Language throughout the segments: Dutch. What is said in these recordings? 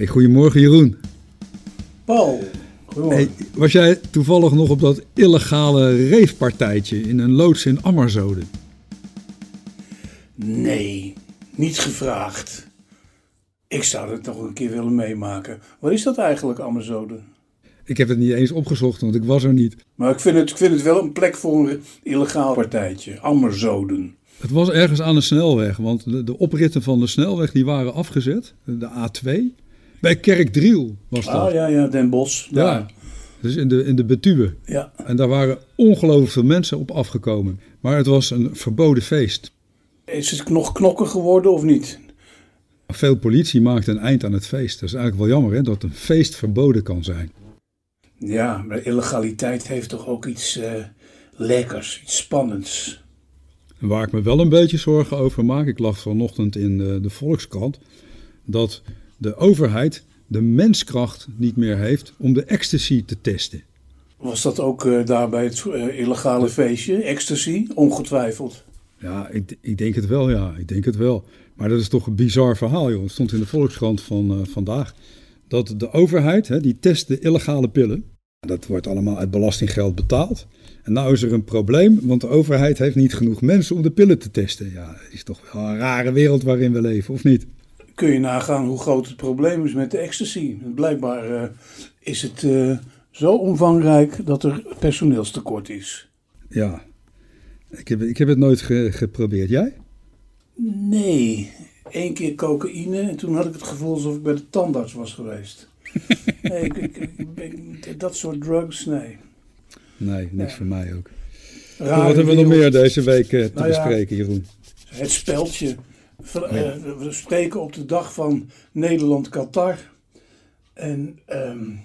Hey, goedemorgen Jeroen. Paul, goedemorgen. Hey, was jij toevallig nog op dat illegale reefpartijtje in een loods in Ammerzoden? Nee, niet gevraagd. Ik zou het nog een keer willen meemaken. Wat is dat eigenlijk, Amazone? Ik heb het niet eens opgezocht, want ik was er niet. Maar ik vind het, ik vind het wel een plek voor een illegaal partijtje. Ammerzoden. Het was ergens aan de snelweg, want de, de opritten van de snelweg die waren afgezet. De A2. Bij Kerkdriel was dat. Ah ja, ja, Den Bosch. Ja, daar. dus in de, in de Betuwe. Ja. En daar waren ongelooflijk veel mensen op afgekomen. Maar het was een verboden feest. Is het nog knokken geworden of niet? Veel politie maakte een eind aan het feest. Dat is eigenlijk wel jammer hè, dat een feest verboden kan zijn. Ja, maar illegaliteit heeft toch ook iets eh, lekkers, iets spannends. En waar ik me wel een beetje zorgen over maak, ik lag vanochtend in de, de Volkskrant, dat de overheid de menskracht niet meer heeft om de ecstasy te testen. Was dat ook eh, daar bij het eh, illegale feestje? Ecstasy? Ongetwijfeld. Ja, ik, ik denk het wel, ja, ik denk het wel. Maar dat is toch een bizar verhaal, joh. Het stond in de Volkskrant van eh, vandaag. Dat de overheid, hè, die test de illegale pillen. Dat wordt allemaal uit belastinggeld betaald. En nou is er een probleem, want de overheid heeft niet genoeg mensen om de pillen te testen. Ja, het is toch wel een rare wereld waarin we leven, of niet? Kun je nagaan hoe groot het probleem is met de ecstasy. Blijkbaar eh, is het eh, zo omvangrijk dat er personeelstekort is. Ja, ik heb, ik heb het nooit ge- geprobeerd. Jij? Nee, één keer cocaïne en toen had ik het gevoel alsof ik bij de tandarts was geweest. nee, ik, ik, dat soort drugs, nee. Nee, niks Ja. voor mij ook. Rare Wat hebben we nog meer deze week eh, te Nou ja. bespreken, Jeroen? Het speldje. Eh, we spreken op de dag van Nederland-Qatar. En ehm,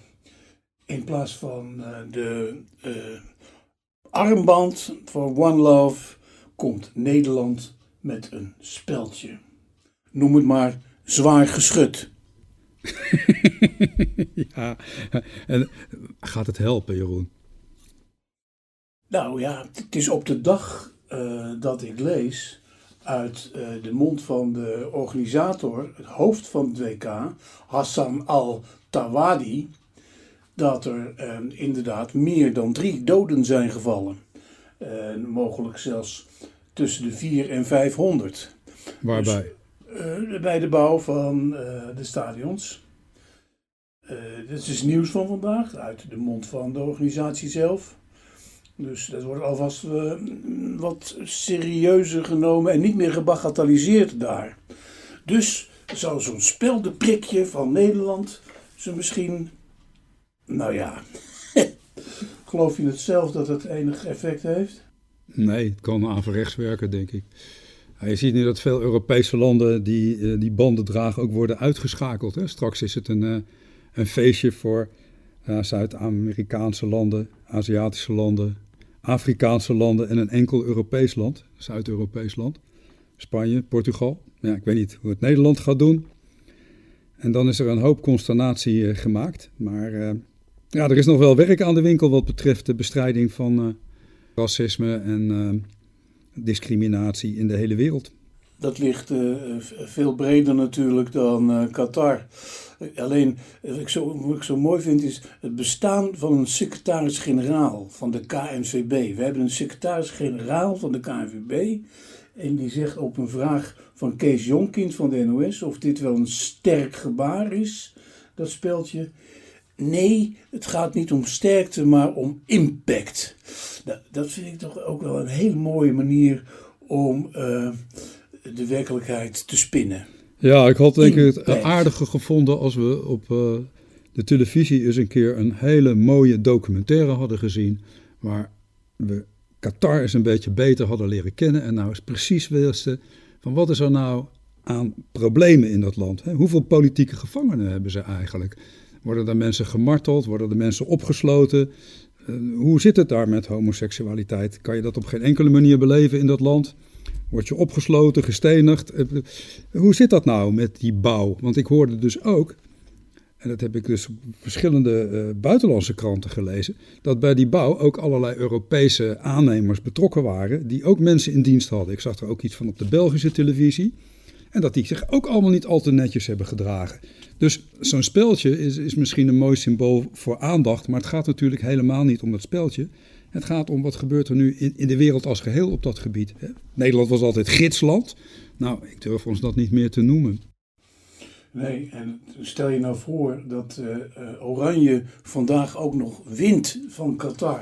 in plaats van eh, de eh, armband voor One Love komt Nederland met een speldje. Noem het maar zwaar geschud. ja, en gaat het helpen, Jeroen? Nou ja, het is op de dag dat ik lees uit eh, de mond van de organisator, het hoofd van het WK, Hassan al-Tawadi, dat er eh, inderdaad meer dan drie doden zijn gevallen. Eh, mogelijk zelfs tussen de 4 en 500 Waarbij? eh, bij de bouw van de stadions. Dit is nieuws van vandaag, uit de mond van de organisatie zelf. Dus dat wordt alvast eh, wat serieuzer genomen en niet meer gebagatelliseerd daar. Dus zou zo'n speldenprikje van Nederland ze misschien. Nou ja. Geloof je het zelf dat het enig effect heeft? Nee, het kan averechts werken, denk ik. Je ziet nu dat veel Europese landen die eh, die banden dragen ook worden uitgeschakeld. Hè? Straks is het een, eh, een feestje voor Zuid-Amerikaanse landen, Aziatische landen, Afrikaanse landen en een enkel Europees land, Zuid-Europees land. Spanje, Portugal. Ja, ik weet niet hoe het Nederland gaat doen. En dan is er een hoop consternatie eh, gemaakt. Maar eh, ja, er is nog wel werk aan de winkel wat betreft de bestrijding van eh, racisme en discriminatie in de hele wereld. Dat ligt eh, veel breder natuurlijk dan eh, Qatar. Alleen, wat ik, zo, ik zo mooi vind, is het bestaan van een secretaris-generaal van de KNVB. We hebben een secretaris-generaal van de KNVB. En die zegt op een vraag van Kees Jonkind van de NOS of dit wel een sterk gebaar is, dat speeltje. Nee, het gaat niet om sterkte, maar om impact. Nou, dat vind ik toch ook wel een hele mooie manier om eh, de werkelijkheid te spinnen. Ja, ik had denk ik het aardiger gevonden als we op eh, de televisie eens een keer een hele mooie documentaire hadden gezien. Waar we Qatar eens een beetje beter hadden leren kennen. En nou eens precies wisten van wat is er nou aan problemen in dat land. Hè? Hoeveel politieke gevangenen hebben ze eigenlijk? Worden er mensen gemarteld? Worden er mensen opgesloten? Eh, hoe zit het daar met homoseksualiteit? Kan je dat op geen enkele manier beleven in dat land? Word je opgesloten, gestenigd? Eh, Hoe zit dat nou met die bouw? Want ik hoorde dus ook, en dat heb ik dus op verschillende eh, buitenlandse kranten gelezen, dat bij die bouw ook allerlei Europese aannemers betrokken waren, die ook mensen in dienst hadden. Ik zag er ook iets van op de Belgische televisie. En dat die zich ook allemaal niet al te netjes hebben gedragen. Dus zo'n speltje is, is misschien een mooi symbool voor aandacht, maar het gaat natuurlijk helemaal niet om dat speltje. Het gaat om wat gebeurt er nu in, in de wereld als geheel op dat gebied. Nederland was altijd gidsland. Nou, ik durf ons dat niet meer te noemen. Nee, en stel je nou voor dat uh, Oranje vandaag ook nog wint van Qatar.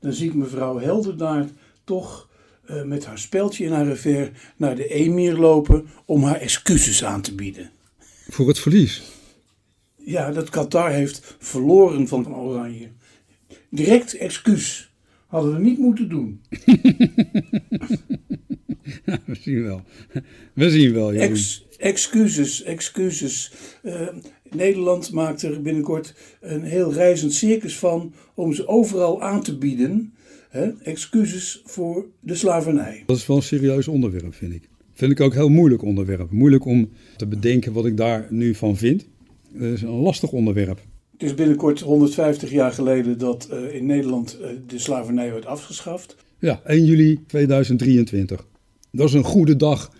Dan zie ik mevrouw Helderdaard toch uh, met haar speldje in haar revers naar de emir lopen om haar excuses aan te bieden. Voor het verlies? Ja, dat Qatar heeft verloren van Oranje. Direct excuus. Hadden we niet moeten doen. we zien wel. We zien wel, Ex, excuses, excuses. Uh, Nederland maakt er binnenkort een heel reizend circus van om ze overal aan te bieden. Hè? Excuses voor de slavernij. Dat is wel een serieus onderwerp, vind ik. Vind ik ook een heel moeilijk onderwerp. Moeilijk om te bedenken wat ik daar nu van vind. Het is een lastig onderwerp. Het is binnenkort 150 jaar geleden dat uh, in Nederland uh, de slavernij werd afgeschaft. Ja, 1 juli 2023. Dat is een goede dag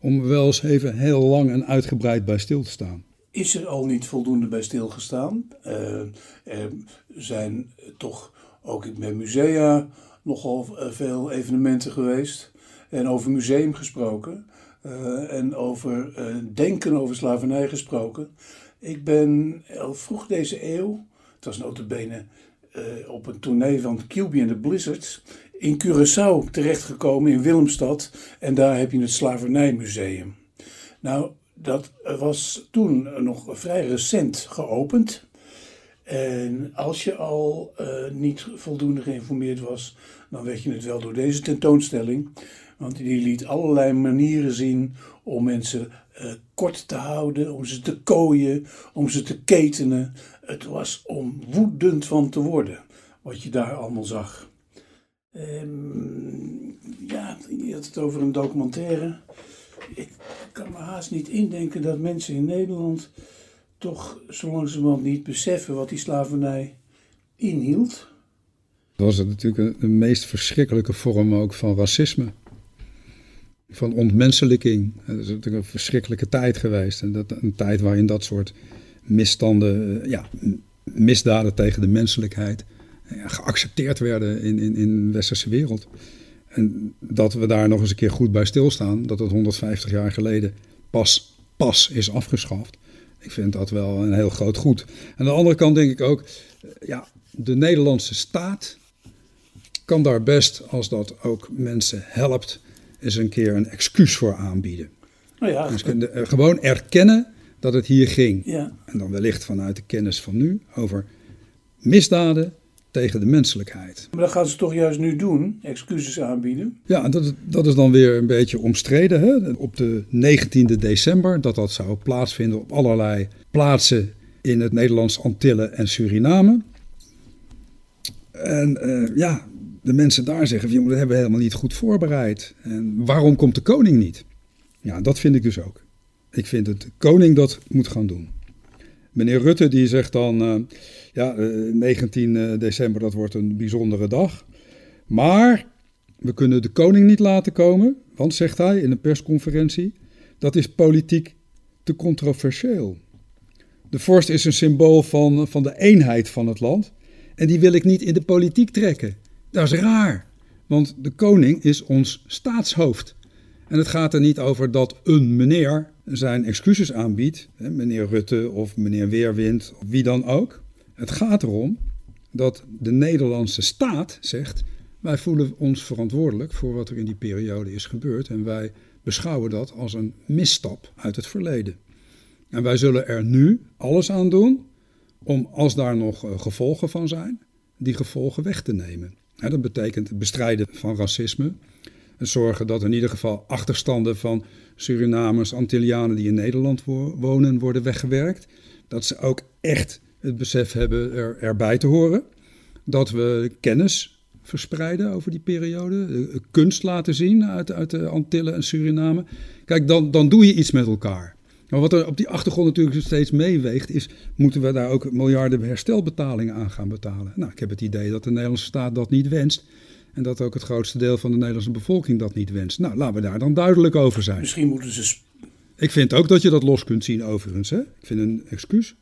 om wel eens even heel lang en uitgebreid bij stil te staan. Is er al niet voldoende bij stilgestaan? Uh, er zijn toch ook met musea nogal veel evenementen geweest. En over museum gesproken. en over denken over slavernij gesproken. Ik ben al vroeg deze eeuw, het was notabene uh, op een tournee van QB en de Blizzards, in Curaçao terechtgekomen in Willemstad. En daar heb je het Slavernijmuseum. Nou, dat was toen nog vrij recent geopend. En als je al uh, niet voldoende geïnformeerd was, dan weet je het wel door deze tentoonstelling. Want die liet allerlei manieren zien om mensen uh, kort te houden, om ze te kooien, om ze te ketenen. Het was om woedend van te worden, wat je daar allemaal zag. Um, ja, je had het over een documentaire. Ik kan me haast niet indenken dat mensen in Nederland toch zo langzamerhand niet beseffen wat die slavernij inhield. Was natuurlijk de meest verschrikkelijke vorm ook van racisme van ontmenselijking. Het is natuurlijk een verschrikkelijke tijd geweest. En dat, een tijd waarin dat soort misstanden, eh, ja, misdaden tegen de menselijkheid, eh, ja, geaccepteerd werden in, in, in de westerse wereld. En dat we daar nog eens een keer goed bij stilstaan, dat het 150 jaar geleden pas, pas is afgeschaft. Ik vind dat wel een heel groot goed. Aan de andere kant denk ik ook, eh, ja, de Nederlandse staat kan daar best, als dat ook mensen helpt, eens een keer een excuus voor aanbieden. Nou ja, dus gewoon erkennen dat het hier ging. Ja. En dan wellicht vanuit de kennis van nu over misdaden tegen de menselijkheid. Maar dat gaan ze toch juist nu doen, excuses aanbieden? Ja, dat, dat is dan weer een beetje omstreden. Hè? Op de 19e december, dat dat zou plaatsvinden op allerlei plaatsen in het Nederlands Antillen en Suriname. En uh, ja, de mensen daar zeggen, jongen, dat hebben we helemaal niet goed voorbereid. En waarom komt de koning niet? Ja, dat vind ik dus ook. Ik vind dat de koning dat moet gaan doen. Meneer Rutte die zegt dan, uh, ja, uh, 19 eh, december dat wordt een bijzondere dag. Maar we kunnen de koning niet laten komen, want zegt hij in een persconferentie, dat is politiek te controversieel. De vorst is een symbool van, van de eenheid van het land en die wil ik niet in de politiek trekken. Dat is raar, want de koning is ons staatshoofd. En het gaat er niet over dat een meneer zijn excuses aanbiedt, meneer Rutte of meneer Weerwind, of wie dan ook. Het gaat erom dat de Nederlandse staat zegt: wij voelen ons verantwoordelijk voor wat er in die periode is gebeurd en wij beschouwen dat als een misstap uit het verleden. En wij zullen er nu alles aan doen om, als daar nog eh, gevolgen van zijn, die gevolgen weg te nemen dat betekent het bestrijden van racisme. En zorgen dat in ieder geval achterstanden van Surinamers, Antillianen die in Nederland wonen, worden weggewerkt. Dat ze ook echt het besef hebben er, erbij te horen. Dat we kennis verspreiden over die periode. Kunst laten zien uit, uit de Antillen en Suriname. Kijk, dan, dan doe je iets met elkaar. Maar wat er op die achtergrond natuurlijk steeds meeweegt, is: moeten we daar ook miljarden herstelbetalingen aan gaan betalen? Nou, ik heb het idee dat de Nederlandse staat dat niet wenst. En dat ook het grootste deel van de Nederlandse bevolking dat niet wenst. Nou, laten we daar dan duidelijk over zijn. Misschien moeten ze Ik vind ook dat je dat los kunt zien overigens. Hè? Ik vind een excuus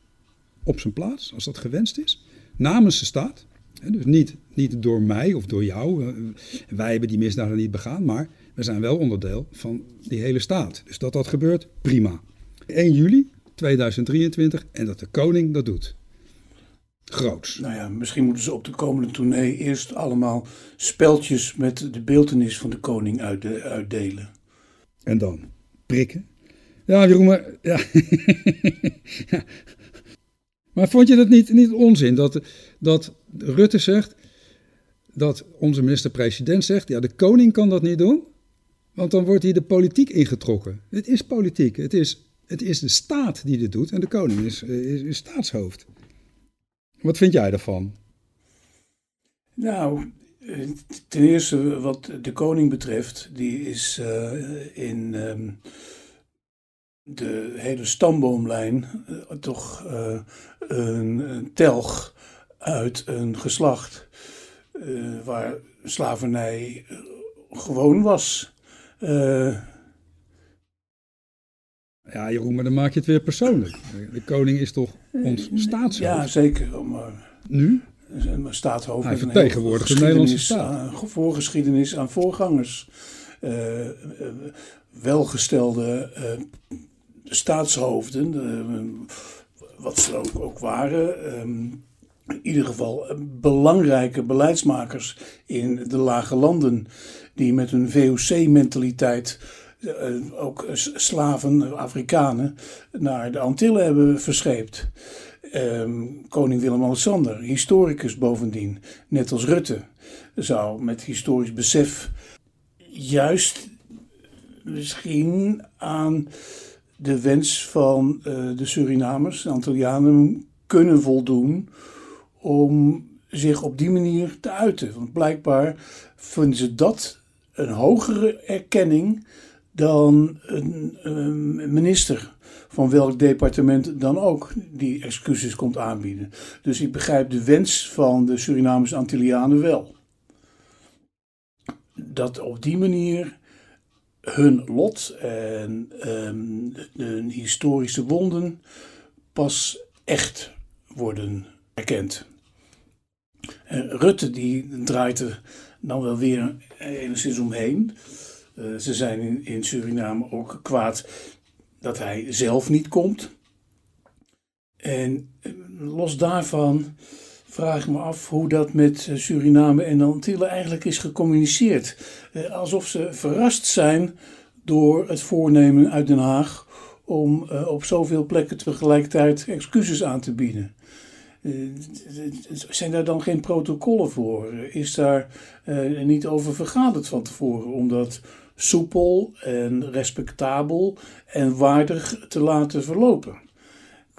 op zijn plaats, als dat gewenst is, namens de staat. Dus niet, niet door mij of door jou. Wij hebben die misdaden niet begaan, maar we zijn wel onderdeel van die hele staat. Dus dat dat gebeurt, prima. 1 juli 2023 en dat de koning dat doet. Groots. Nou ja, misschien moeten ze op de komende tournee eerst allemaal speltjes met de beeltenis van de koning uitdelen. En dan prikken. Ja, Jeroen, maar, ja. maar vond je dat niet, niet onzin dat, dat Rutte zegt, dat onze minister-president zegt, ja, de koning kan dat niet doen, want dan wordt hij de politiek ingetrokken. Het is politiek, het is, het is de staat die dit doet en de koning is, is, is staatshoofd. Wat vind jij daarvan? Nou, ten eerste wat de koning betreft, die is uh, in um, de hele stamboomlijn toch een, telg uit een geslacht waar slavernij gewoon was. Ja, Jeroen, maar dan maak je het weer persoonlijk. De koning is toch ons staatshoofd? Ja, zeker. Maar nu? Staatshoofd Hij vertegenwoordigt de Nederlandse staat. Voorgeschiedenis aan voorgangers. Uh, welgestelde uh, staatshoofden, wat ze ook, ook waren. Um, in ieder geval belangrijke beleidsmakers in de lage landen. Die met hun VOC-mentaliteit ook slaven, Afrikanen, naar de Antillen hebben verscheept. Um, koning Willem-Alexander, historicus bovendien, net als Rutte, zou met historisch besef juist misschien aan de wens van uh, de Surinamers, de Antillianen, kunnen voldoen om zich op die manier te uiten. Want blijkbaar vinden ze dat een hogere erkenning dan een, minister van welk departement dan ook die excuses komt aanbieden. Dus ik begrijp de wens van de Surinamese Antillianen wel. Dat op die manier hun lot en um, hun historische wonden pas echt worden erkend. En Rutte die draait er dan wel weer enigszins omheen. Eh, ze zijn in, in Suriname ook kwaad dat hij zelf niet komt. En eh, los daarvan vraag ik me af hoe dat met eh, Suriname en Antillen eigenlijk is gecommuniceerd. Alsof ze verrast zijn door het voornemen uit Den Haag om op zoveel plekken tegelijkertijd excuses aan te bieden. zijn daar dan geen protocollen voor? Is daar niet over vergaderd van tevoren? Omdat soepel en respectabel en waardig te laten verlopen.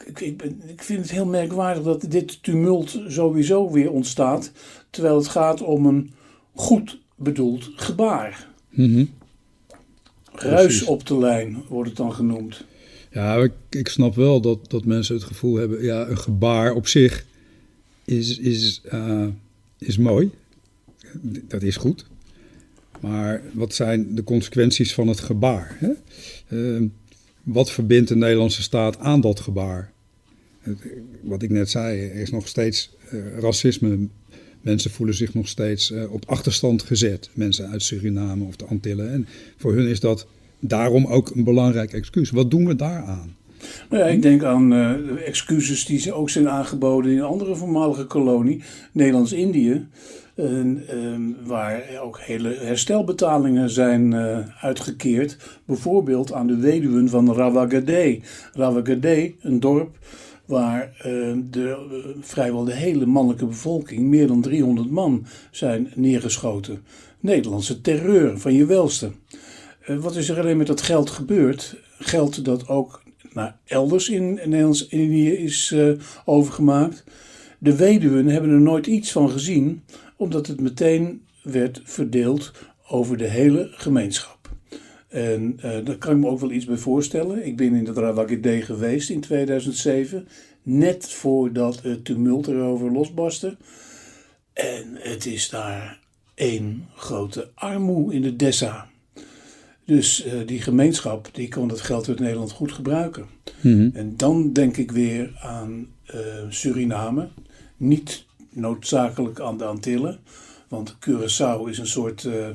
Ik, ik, ik, vind het heel merkwaardig dat dit tumult sowieso weer ontstaat, terwijl het gaat om een goed bedoeld gebaar. Mm Ruis op de lijn wordt het dan genoemd. Ja, ik, ik, snap wel dat, dat mensen het gevoel hebben, ja, een gebaar op zich is, is, uh, is mooi. Dat is goed. Maar wat zijn de consequenties van het gebaar? Hè? Uh, wat verbindt de Nederlandse staat aan dat gebaar? Wat ik net zei, er is nog steeds uh, racisme. Mensen voelen zich nog steeds uh, op achterstand gezet. Mensen uit Suriname of de Antillen. En voor hun is dat daarom ook een belangrijk excuus. Wat doen we daaraan? Nou ja, ik denk aan uh, excuses die ze ook zijn aangeboden in een andere voormalige kolonie, Nederlands-Indië. Um, waar ook hele herstelbetalingen zijn uh, uitgekeerd. Bijvoorbeeld aan de weduwen van Rawagade. Rawagade, een dorp waar uh, de, uh, vrijwel de hele mannelijke bevolking, meer dan 300 man, zijn neergeschoten. Nederlandse terreur van je welste. wat is er alleen met dat geld gebeurd? Geld dat ook naar elders in Nederlands-Indië is overgemaakt. De weduwen hebben er nooit iets van gezien, omdat het meteen werd verdeeld over de hele gemeenschap. En uh, daar kan ik me ook wel iets bij voorstellen. Ik ben in de Rawagede geweest in 2007, net voordat het tumult erover losbarstte. En het is daar één grote armoe in de Dessa. Dus uh, die gemeenschap die kon dat geld uit Nederland goed gebruiken. Mhm. En dan denk ik weer aan uh, Suriname. Niet noodzakelijk aan de Antillen. Want Curaçao is een soort uh,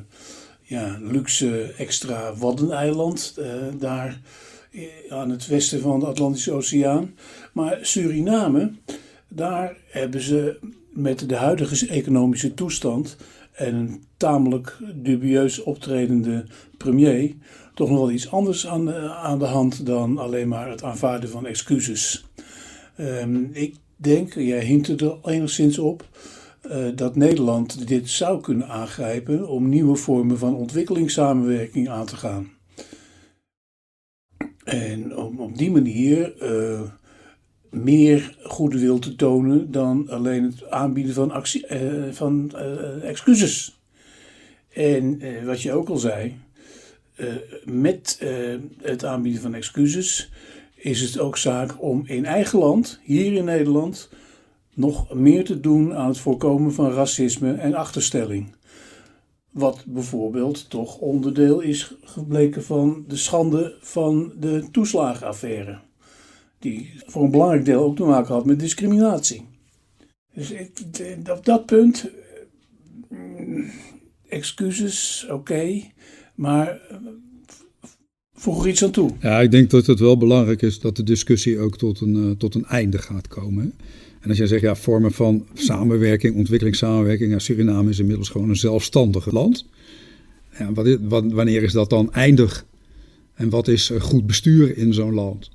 ja, luxe extra waddeneiland. daar aan het westen van de Atlantische Oceaan. Maar Suriname, daar hebben ze met de huidige economische toestand en een tamelijk dubieus optredende premier toch nog wel iets anders aan de, aan de hand dan alleen maar het aanvaarden van excuses. Um, ik denk, jij hint er enigszins op, uh, dat Nederland dit zou kunnen aangrijpen om nieuwe vormen van ontwikkelingssamenwerking aan te gaan. En om op die manier uh, meer goede wil te tonen dan alleen het aanbieden van, actie, uh, van excuses. En wat je ook al zei, met het aanbieden van excuses is het ook zaak om in eigen land, hier in Nederland, nog meer te doen aan het voorkomen van racisme en achterstelling. Wat bijvoorbeeld toch onderdeel is gebleken van de schande van de toeslagenaffaire. Die voor een belangrijk deel ook te maken had met discriminatie. Dus op dat punt, mm, excuses, oké, maar voeg er iets aan toe. Ja, ik denk dat het wel belangrijk is dat de discussie ook tot een, uh, tot een einde gaat komen. En als jij zegt, ja, vormen van samenwerking, ontwikkelingssamenwerking. Ja, Suriname is inmiddels gewoon een zelfstandig land. Ja, wat wat, wanneer is dat dan eindig? En wat is goed bestuur in zo'n land?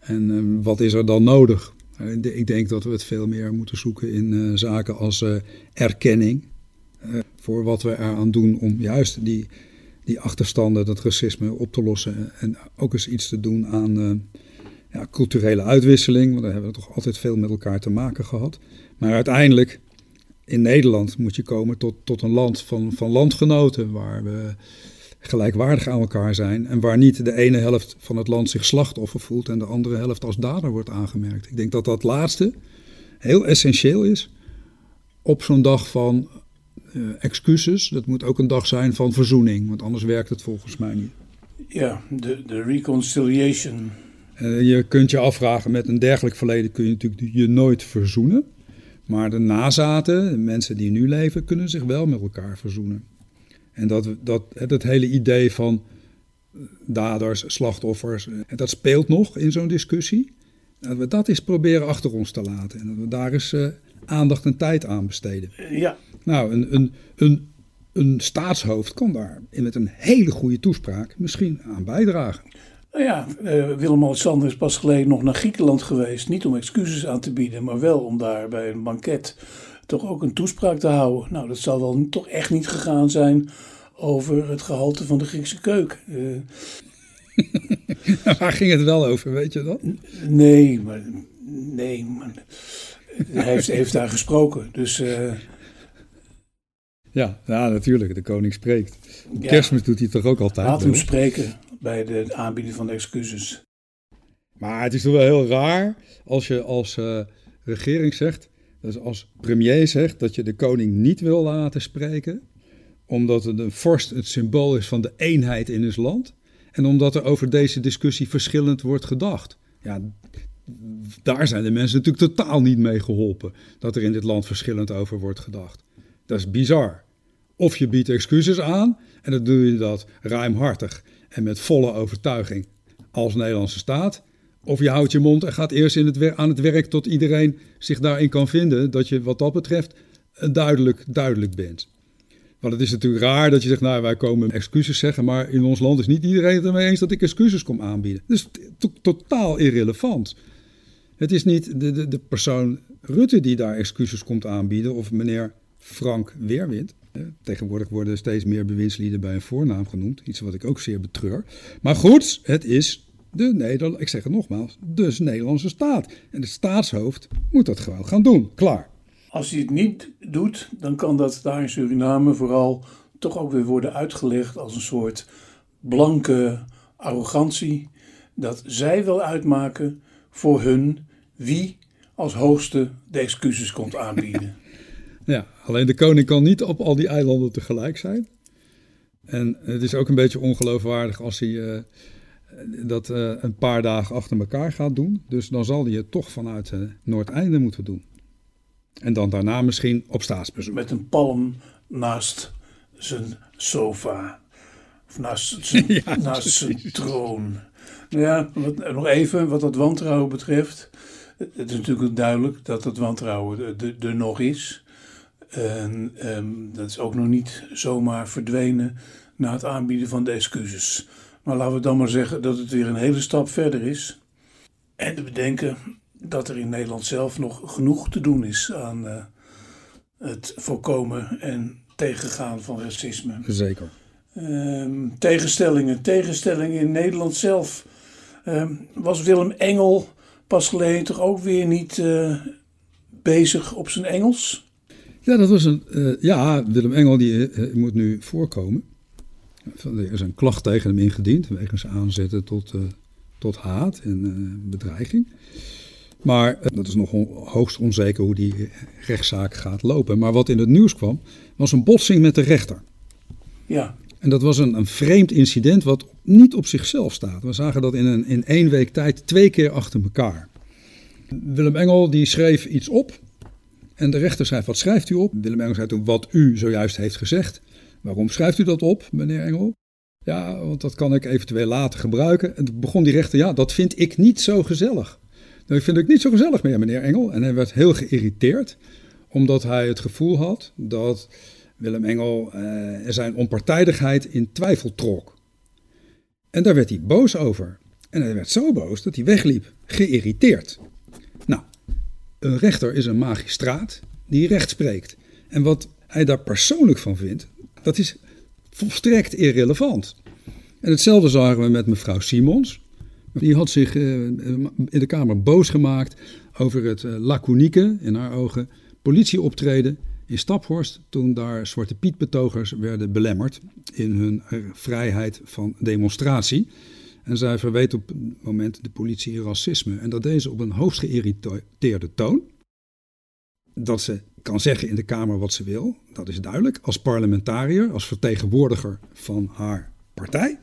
En uh, wat is er dan nodig? Ik denk dat we het veel meer moeten zoeken in zaken als erkenning. voor wat we eraan doen om juist die, die achterstanden, dat racisme op te lossen. En ook eens iets te doen aan ja, culturele uitwisseling, want daar hebben we toch altijd veel met elkaar te maken gehad. Maar uiteindelijk, in Nederland moet je komen tot, tot een land van, van landgenoten, waar we gelijkwaardig aan elkaar zijn en waar niet de ene helft van het land zich slachtoffer voelt en de andere helft als dader wordt aangemerkt. Ik denk dat dat laatste heel essentieel is op zo'n dag van excuses. Dat moet ook een dag zijn van verzoening, want anders werkt het volgens mij niet. Ja, de, de reconciliation uh, je kunt je afvragen, met een dergelijk verleden kun je natuurlijk je nooit verzoenen. Maar de nazaten, de mensen die nu leven, kunnen zich wel met elkaar verzoenen. En dat, dat, het hele idee van daders, slachtoffers, dat speelt nog in zo'n discussie. Dat we dat eens proberen achter ons te laten. En dat we daar eens aandacht en tijd aan besteden. Ja. Nou, een, een, een, een staatshoofd kan daar met een hele goede toespraak misschien aan bijdragen. Nou ja, uh, Willem-Alexander is pas geleden nog naar Griekenland geweest. Niet om excuses aan te bieden, maar wel om daar bij een banket toch ook een toespraak te houden. Nou, dat zal wel toch echt niet gegaan zijn over het gehalte van de Griekse keuken. Uh, Waar ging het wel over, weet je dat? Nee, maar, nee, maar hij heeft, heeft daar gesproken. Dus, uh, ja, ja, natuurlijk. De koning spreekt. Ja, Kerstmis doet hij toch ook altijd? Laat hem spreken bij de aanbieding van de excuses. Maar het is toch wel heel raar als je als uh, regering zegt, dus als premier zegt dat je de koning niet wil laten spreken, omdat de vorst het symbool is van de eenheid in het land en omdat er over deze discussie verschillend wordt gedacht. Ja, daar zijn de mensen natuurlijk totaal niet mee geholpen dat er in dit land verschillend over wordt gedacht. Dat is bizar. Of je biedt excuses aan en dan doe je dat ruimhartig en met volle overtuiging als Nederlandse staat. Of je houdt je mond en gaat eerst aan het werk tot iedereen zich daarin kan vinden dat je wat dat betreft duidelijk, duidelijk bent. Want het is natuurlijk raar dat je zegt, nou wij komen excuses zeggen, maar in ons land is niet iedereen het ermee eens dat ik excuses kom aanbieden. Dus totaal irrelevant. Het is niet de, de, de persoon Rutte die daar excuses komt aanbieden of meneer Frank Weerwind. Tegenwoordig worden steeds meer bewindslieden bij een voornaam genoemd. Iets wat ik ook zeer betreur. Maar goed, het is de Nederland, ik zeg het nogmaals, dus Nederlandse staat. En het staatshoofd moet dat gewoon gaan doen. Klaar. Als hij het niet doet, dan kan dat daar in Suriname vooral toch ook weer worden uitgelegd als een soort blanke arrogantie. Dat zij wil uitmaken voor hun wie als hoogste de excuses komt aanbieden. Ja, alleen de koning kan niet op al die eilanden tegelijk zijn. En het is ook een beetje ongeloofwaardig als hij dat een paar dagen achter elkaar gaat doen. Dus dan zal hij het toch vanuit Noordeinde moeten doen. En dan daarna misschien op staatsbezoek. Met een palm naast zijn sofa. Of naast zijn, ja, naast zijn troon. Nou ja, wat, nog even wat dat wantrouwen betreft. Het is natuurlijk duidelijk dat het wantrouwen er nog is. En ehm, dat is ook nog niet zomaar verdwenen na het aanbieden van de excuses. Maar laten we dan maar zeggen dat het weer een hele stap verder is. En te bedenken dat er in Nederland zelf nog genoeg te doen is aan uh, het voorkomen en tegengaan van racisme. Zeker. Um, tegenstellingen, tegenstellingen in Nederland zelf. Um, was Willem Engel pas geleden toch ook weer niet uh, bezig op zijn Engels? Ja, dat was een. Uh, ja, Willem Engel die moet nu voorkomen. Er is een klacht tegen hem ingediend wegens aanzetten tot, tot haat en bedreiging. Maar dat is nog hoogst onzeker hoe die rechtszaak gaat lopen. Maar wat in het nieuws kwam, was een botsing met de rechter. Ja. En dat was een, een vreemd incident wat niet op zichzelf staat. We zagen dat in, een, in één week tijd twee keer achter elkaar. Willem Engel die schreef iets op. En de rechter zei, wat schrijft u op? Willem Engel zei toen, wat u zojuist heeft gezegd. Waarom schrijft u dat op, meneer Engel? Ja, want dat kan ik eventueel later gebruiken. En toen begon die rechter, ja, dat vind ik niet zo gezellig. Ik vind het niet zo gezellig meer, meneer Engel. En hij werd heel geïrriteerd, omdat hij het gevoel had dat Willem Engel uh, zijn onpartijdigheid in twijfel trok. En daar werd hij boos over. En hij werd zo boos dat hij wegliep, geïrriteerd. Een rechter is een magistraat die recht spreekt. En wat hij daar persoonlijk van vindt, dat is volstrekt irrelevant. En hetzelfde zagen we met mevrouw Simons. Die had zich eh, in de Kamer boos gemaakt over het uh, laconieke, in haar ogen, politieoptreden in Staphorst toen daar Zwarte Piet-betogers werden belemmerd in hun eh, vrijheid van demonstratie. En zij verweet op het moment de politie racisme. En dat deed ze op een hoogst geïrriteerde toon. Dat ze kan zeggen in de Kamer wat ze wil, dat is duidelijk. Als parlementariër, als vertegenwoordiger van haar partij.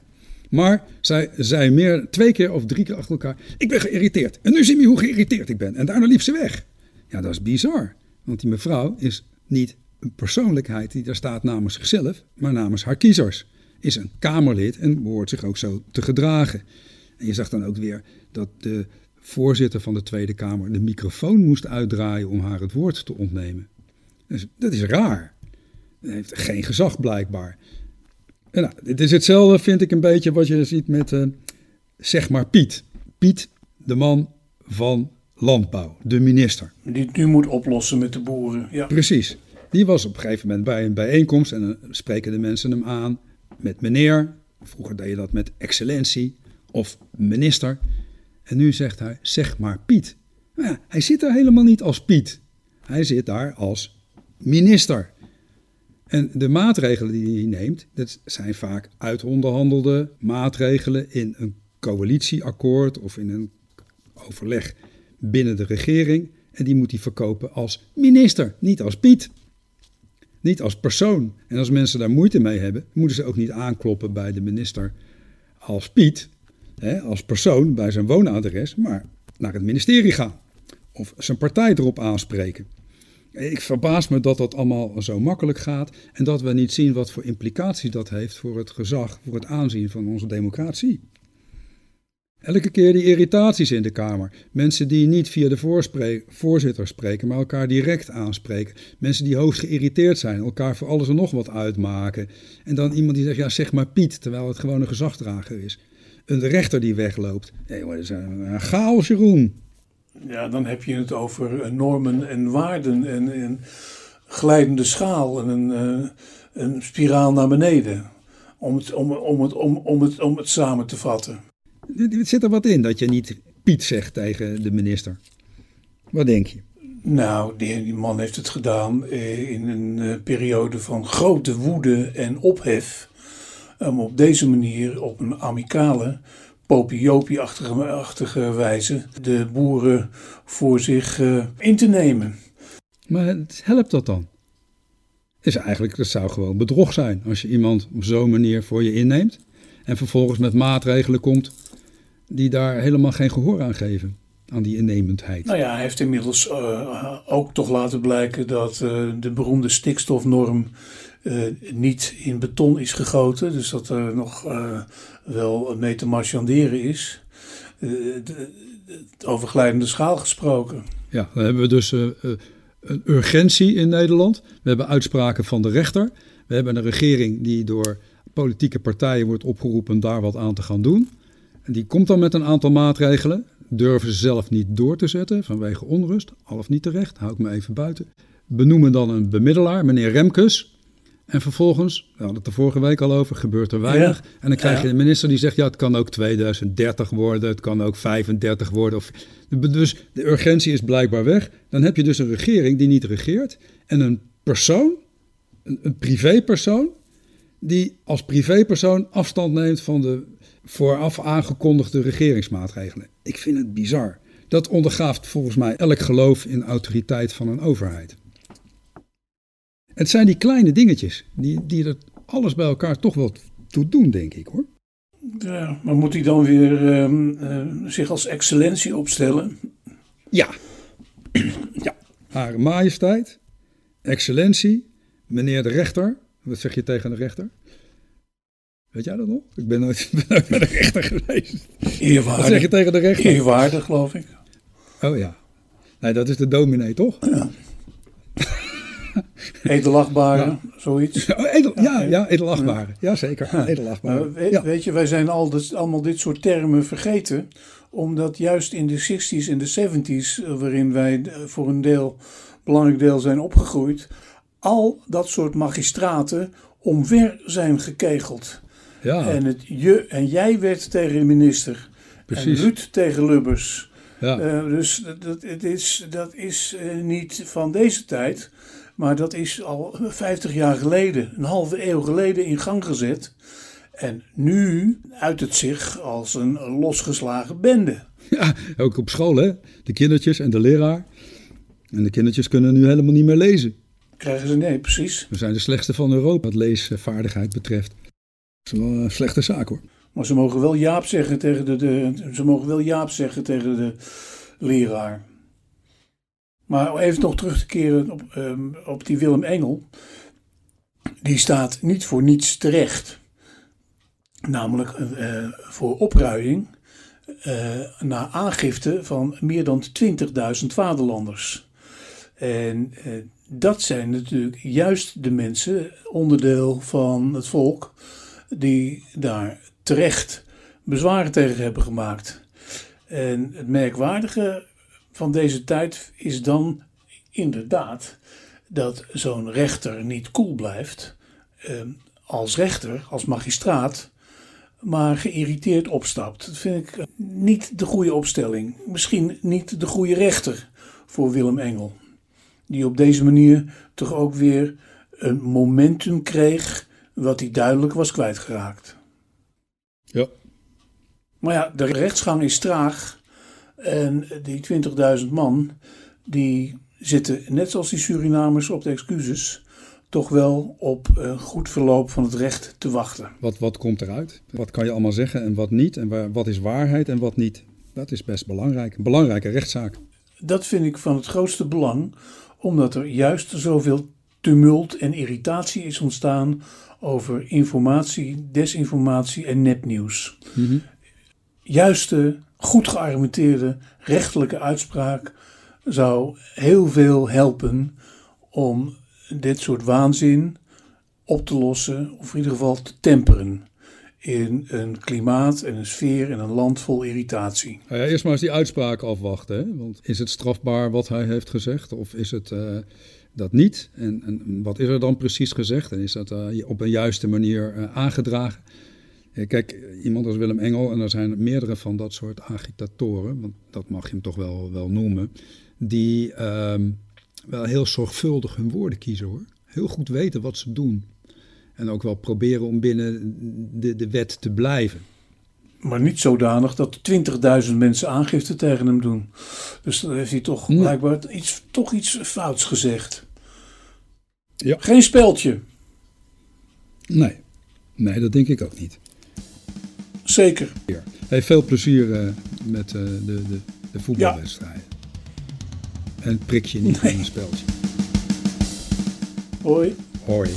Maar zij zei meer, twee keer of drie keer achter elkaar: Ik ben geïrriteerd. En nu zie je hoe geïrriteerd ik ben. En daarna liep ze weg. Ja, dat is bizar. Want die mevrouw is niet een persoonlijkheid die daar staat namens zichzelf, maar namens haar kiezers. Is een Kamerlid en behoort zich ook zo te gedragen. En je zag dan ook weer dat de voorzitter van de Tweede Kamer de microfoon moest uitdraaien om haar het woord te ontnemen. Dus dat is raar. Hij heeft geen gezag blijkbaar. En nou, dit is hetzelfde, vind ik, een beetje wat je ziet met, uh, zeg maar, Piet. Piet, de man van landbouw, de minister. Die het nu moet oplossen met de boeren. Ja. Precies. Die was op een gegeven moment bij een bijeenkomst en dan spreken de mensen hem aan met meneer. Vroeger deed je dat met excellentie of minister. En nu zegt hij, zeg maar Piet. Ja, hij zit daar helemaal niet als Piet. Hij zit daar als minister. En de maatregelen die hij neemt, dat zijn vaak uitonderhandelde maatregelen in een coalitieakkoord of in een overleg binnen de regering. En die moet hij verkopen als minister, niet als Piet. Niet als persoon. En als mensen daar moeite mee hebben, moeten ze ook niet aankloppen bij de minister als Piet, hè, als persoon bij zijn woonadres, maar naar het ministerie gaan. Of zijn partij erop aanspreken. Ik verbaas me dat dat allemaal zo makkelijk gaat en dat we niet zien wat voor implicaties dat heeft voor het gezag, voor het aanzien van onze democratie. Elke keer die irritaties in de Kamer. Mensen die niet via de voorzitter spreken, maar elkaar direct aanspreken. Mensen die hoogst geïrriteerd zijn, elkaar voor alles en nog wat uitmaken. En dan iemand die zegt, ja zeg maar Piet, terwijl het gewoon een gezagdrager is. Een rechter die wegloopt. Nee, dat is een, een chaos, Jeroen. Ja, dan heb je het over eh, normen en waarden en een glijdende schaal en een, eh, een spiraal naar beneden. Om het, om, om, het, om, om, het, om het samen te vatten. Zit er wat in dat je niet Piet zegt tegen de minister. Wat denk je? Nou, die, die man heeft het gedaan eh, in een periode van grote woede en ophef. Om op deze manier op een amicale popiopie-achtige wijze de boeren voor zich uh, in te nemen. Maar helpt dat dan? is eigenlijk, dat zou gewoon bedrog zijn. Als je iemand op zo'n manier voor je inneemt en vervolgens met maatregelen komt die daar helemaal geen gehoor aan geven. Aan die innemendheid. Nou ja, hij heeft inmiddels uh, ook toch laten blijken dat uh, de beroemde stikstofnorm uh, niet in beton is gegoten. Dus dat er nog wel mee te marchanderen is. De, het overglijdende schaal gesproken. Ja, dan hebben we dus een urgentie in Nederland. We hebben uitspraken van de rechter. We hebben een regering die door politieke partijen wordt opgeroepen daar wat aan te gaan doen. Die komt dan met een aantal maatregelen. Durven ze zelf niet door te zetten vanwege onrust. Al of niet terecht, hou ik me even buiten. Benoemen dan een bemiddelaar, meneer Remkes. En vervolgens, we hadden het er vorige week al over, gebeurt er weinig. En dan krijg je een minister die zegt, ja, het kan ook 2030 worden, het kan ook 35 worden. Of, dus de urgentie is blijkbaar weg. Dan heb je dus een regering die niet regeert. En een persoon, een, een privépersoon, die als privépersoon afstand neemt van de vooraf aangekondigde regeringsmaatregelen. Ik vind het bizar. Dat ondergaaft volgens mij elk geloof in autoriteit van een overheid. Het zijn die kleine dingetjes die, die er alles bij elkaar toch wel toe doen, denk ik hoor. Ja, maar moet hij dan weer uh, zich als excellentie opstellen? Ja. ja. Hare majesteit, excellentie, meneer de rechter. Wat zeg je tegen de rechter? Weet jij dat nog? Ik ben nooit, ben nooit bij de rechter geweest. Eerwaardig. Wat zeg je tegen de rechter? Eerwaardig, geloof ik. Oh ja. Nee, dat is de dominee, toch? Ja. Edelachtbare, ja. zoiets. Oh, edel, ja, ja, edelachtbare. Ja, zeker. Ja. Edelachtbare. Nou, weet, ja. weet, je, wij zijn al dus, allemaal dit soort termen vergeten. Omdat juist in de 60s en de 70s, waarin wij voor een deel, belangrijk deel zijn opgegroeid, al dat soort magistraten omver zijn gekegeld. Ja. En het je en jij werd tegen de minister. Precies. En Ruud tegen Lubbers. Ja. Uh, dus dat, het is, dat is uh, niet van deze tijd. Maar dat is al 50 jaar geleden, een halve eeuw geleden in gang gezet. En nu uit het zich als een losgeslagen bende. Ja, ook op school hè. De kindertjes en de leraar. En de kindertjes kunnen nu helemaal niet meer lezen. Krijgen ze, nee, precies. We zijn de slechtste van Europa wat leesvaardigheid betreft. Dat is wel een slechte zaak hoor. Maar ze mogen wel Jaap zeggen tegen de, de, ze mogen wel Jaap zeggen tegen de leraar. Maar even nog terug te keren op, um, op die Willem Engel. Die staat niet voor niets terecht. Namelijk uh, voor opruiing uh, na aangifte van meer dan 20.000 vaderlanders. En dat zijn natuurlijk juist de mensen, onderdeel van het volk, die daar terecht bezwaren tegen hebben gemaakt. En het merkwaardige van deze tijd is dan inderdaad dat zo'n rechter niet koel blijft eh, als rechter, als magistraat, maar geïrriteerd opstapt. Dat vind ik niet de goede opstelling. Misschien niet de goede rechter voor Willem Engel. Die op deze manier toch ook weer een momentum kreeg wat hij duidelijk was kwijtgeraakt. Ja. Maar ja, de rechtsgang is traag. En die 20.000 man, die zitten net zoals die Surinamers op de excuses, toch wel op een goed verloop van het recht te wachten. Wat, wat komt eruit? Wat kan je allemaal zeggen en wat niet? En waar, wat is waarheid en wat niet? Dat is best belangrijk. Een belangrijke rechtszaak. Dat vind ik van het grootste belang, omdat er juist zoveel tumult en irritatie is ontstaan over informatie, desinformatie en nepnieuws. Mm -hmm. Juiste, goed geargumenteerde rechtelijke uitspraak zou heel veel helpen om dit soort waanzin op te lossen, of in ieder geval te temperen. In een klimaat en een sfeer en een land vol irritatie. Nou ja, eerst maar eens die uitspraak afwachten. Hè? Want is het strafbaar wat hij heeft gezegd? Of is het uh, dat niet? En, en, wat is er dan precies gezegd? En is dat uh, op een juiste manier uh, aangedragen? Kijk, iemand als Willem Engel, en er zijn meerdere van dat soort agitatoren, want dat mag je hem toch wel, wel noemen, die um, wel heel zorgvuldig hun woorden kiezen hoor. Heel goed weten wat ze doen. En ook wel proberen om binnen de, de wet te blijven. Maar niet zodanig dat 20.000 mensen aangifte tegen hem doen. Dus dan heeft hij toch blijkbaar iets, toch iets fouts gezegd. Ja. Geen speldje. Nee. Nee, dat denk ik ook niet. Zeker. Hey, veel plezier eh, met eh, de, de, de voetbalwedstrijden. En prik je niet Nee. in een speltje. Hoi. Hoi.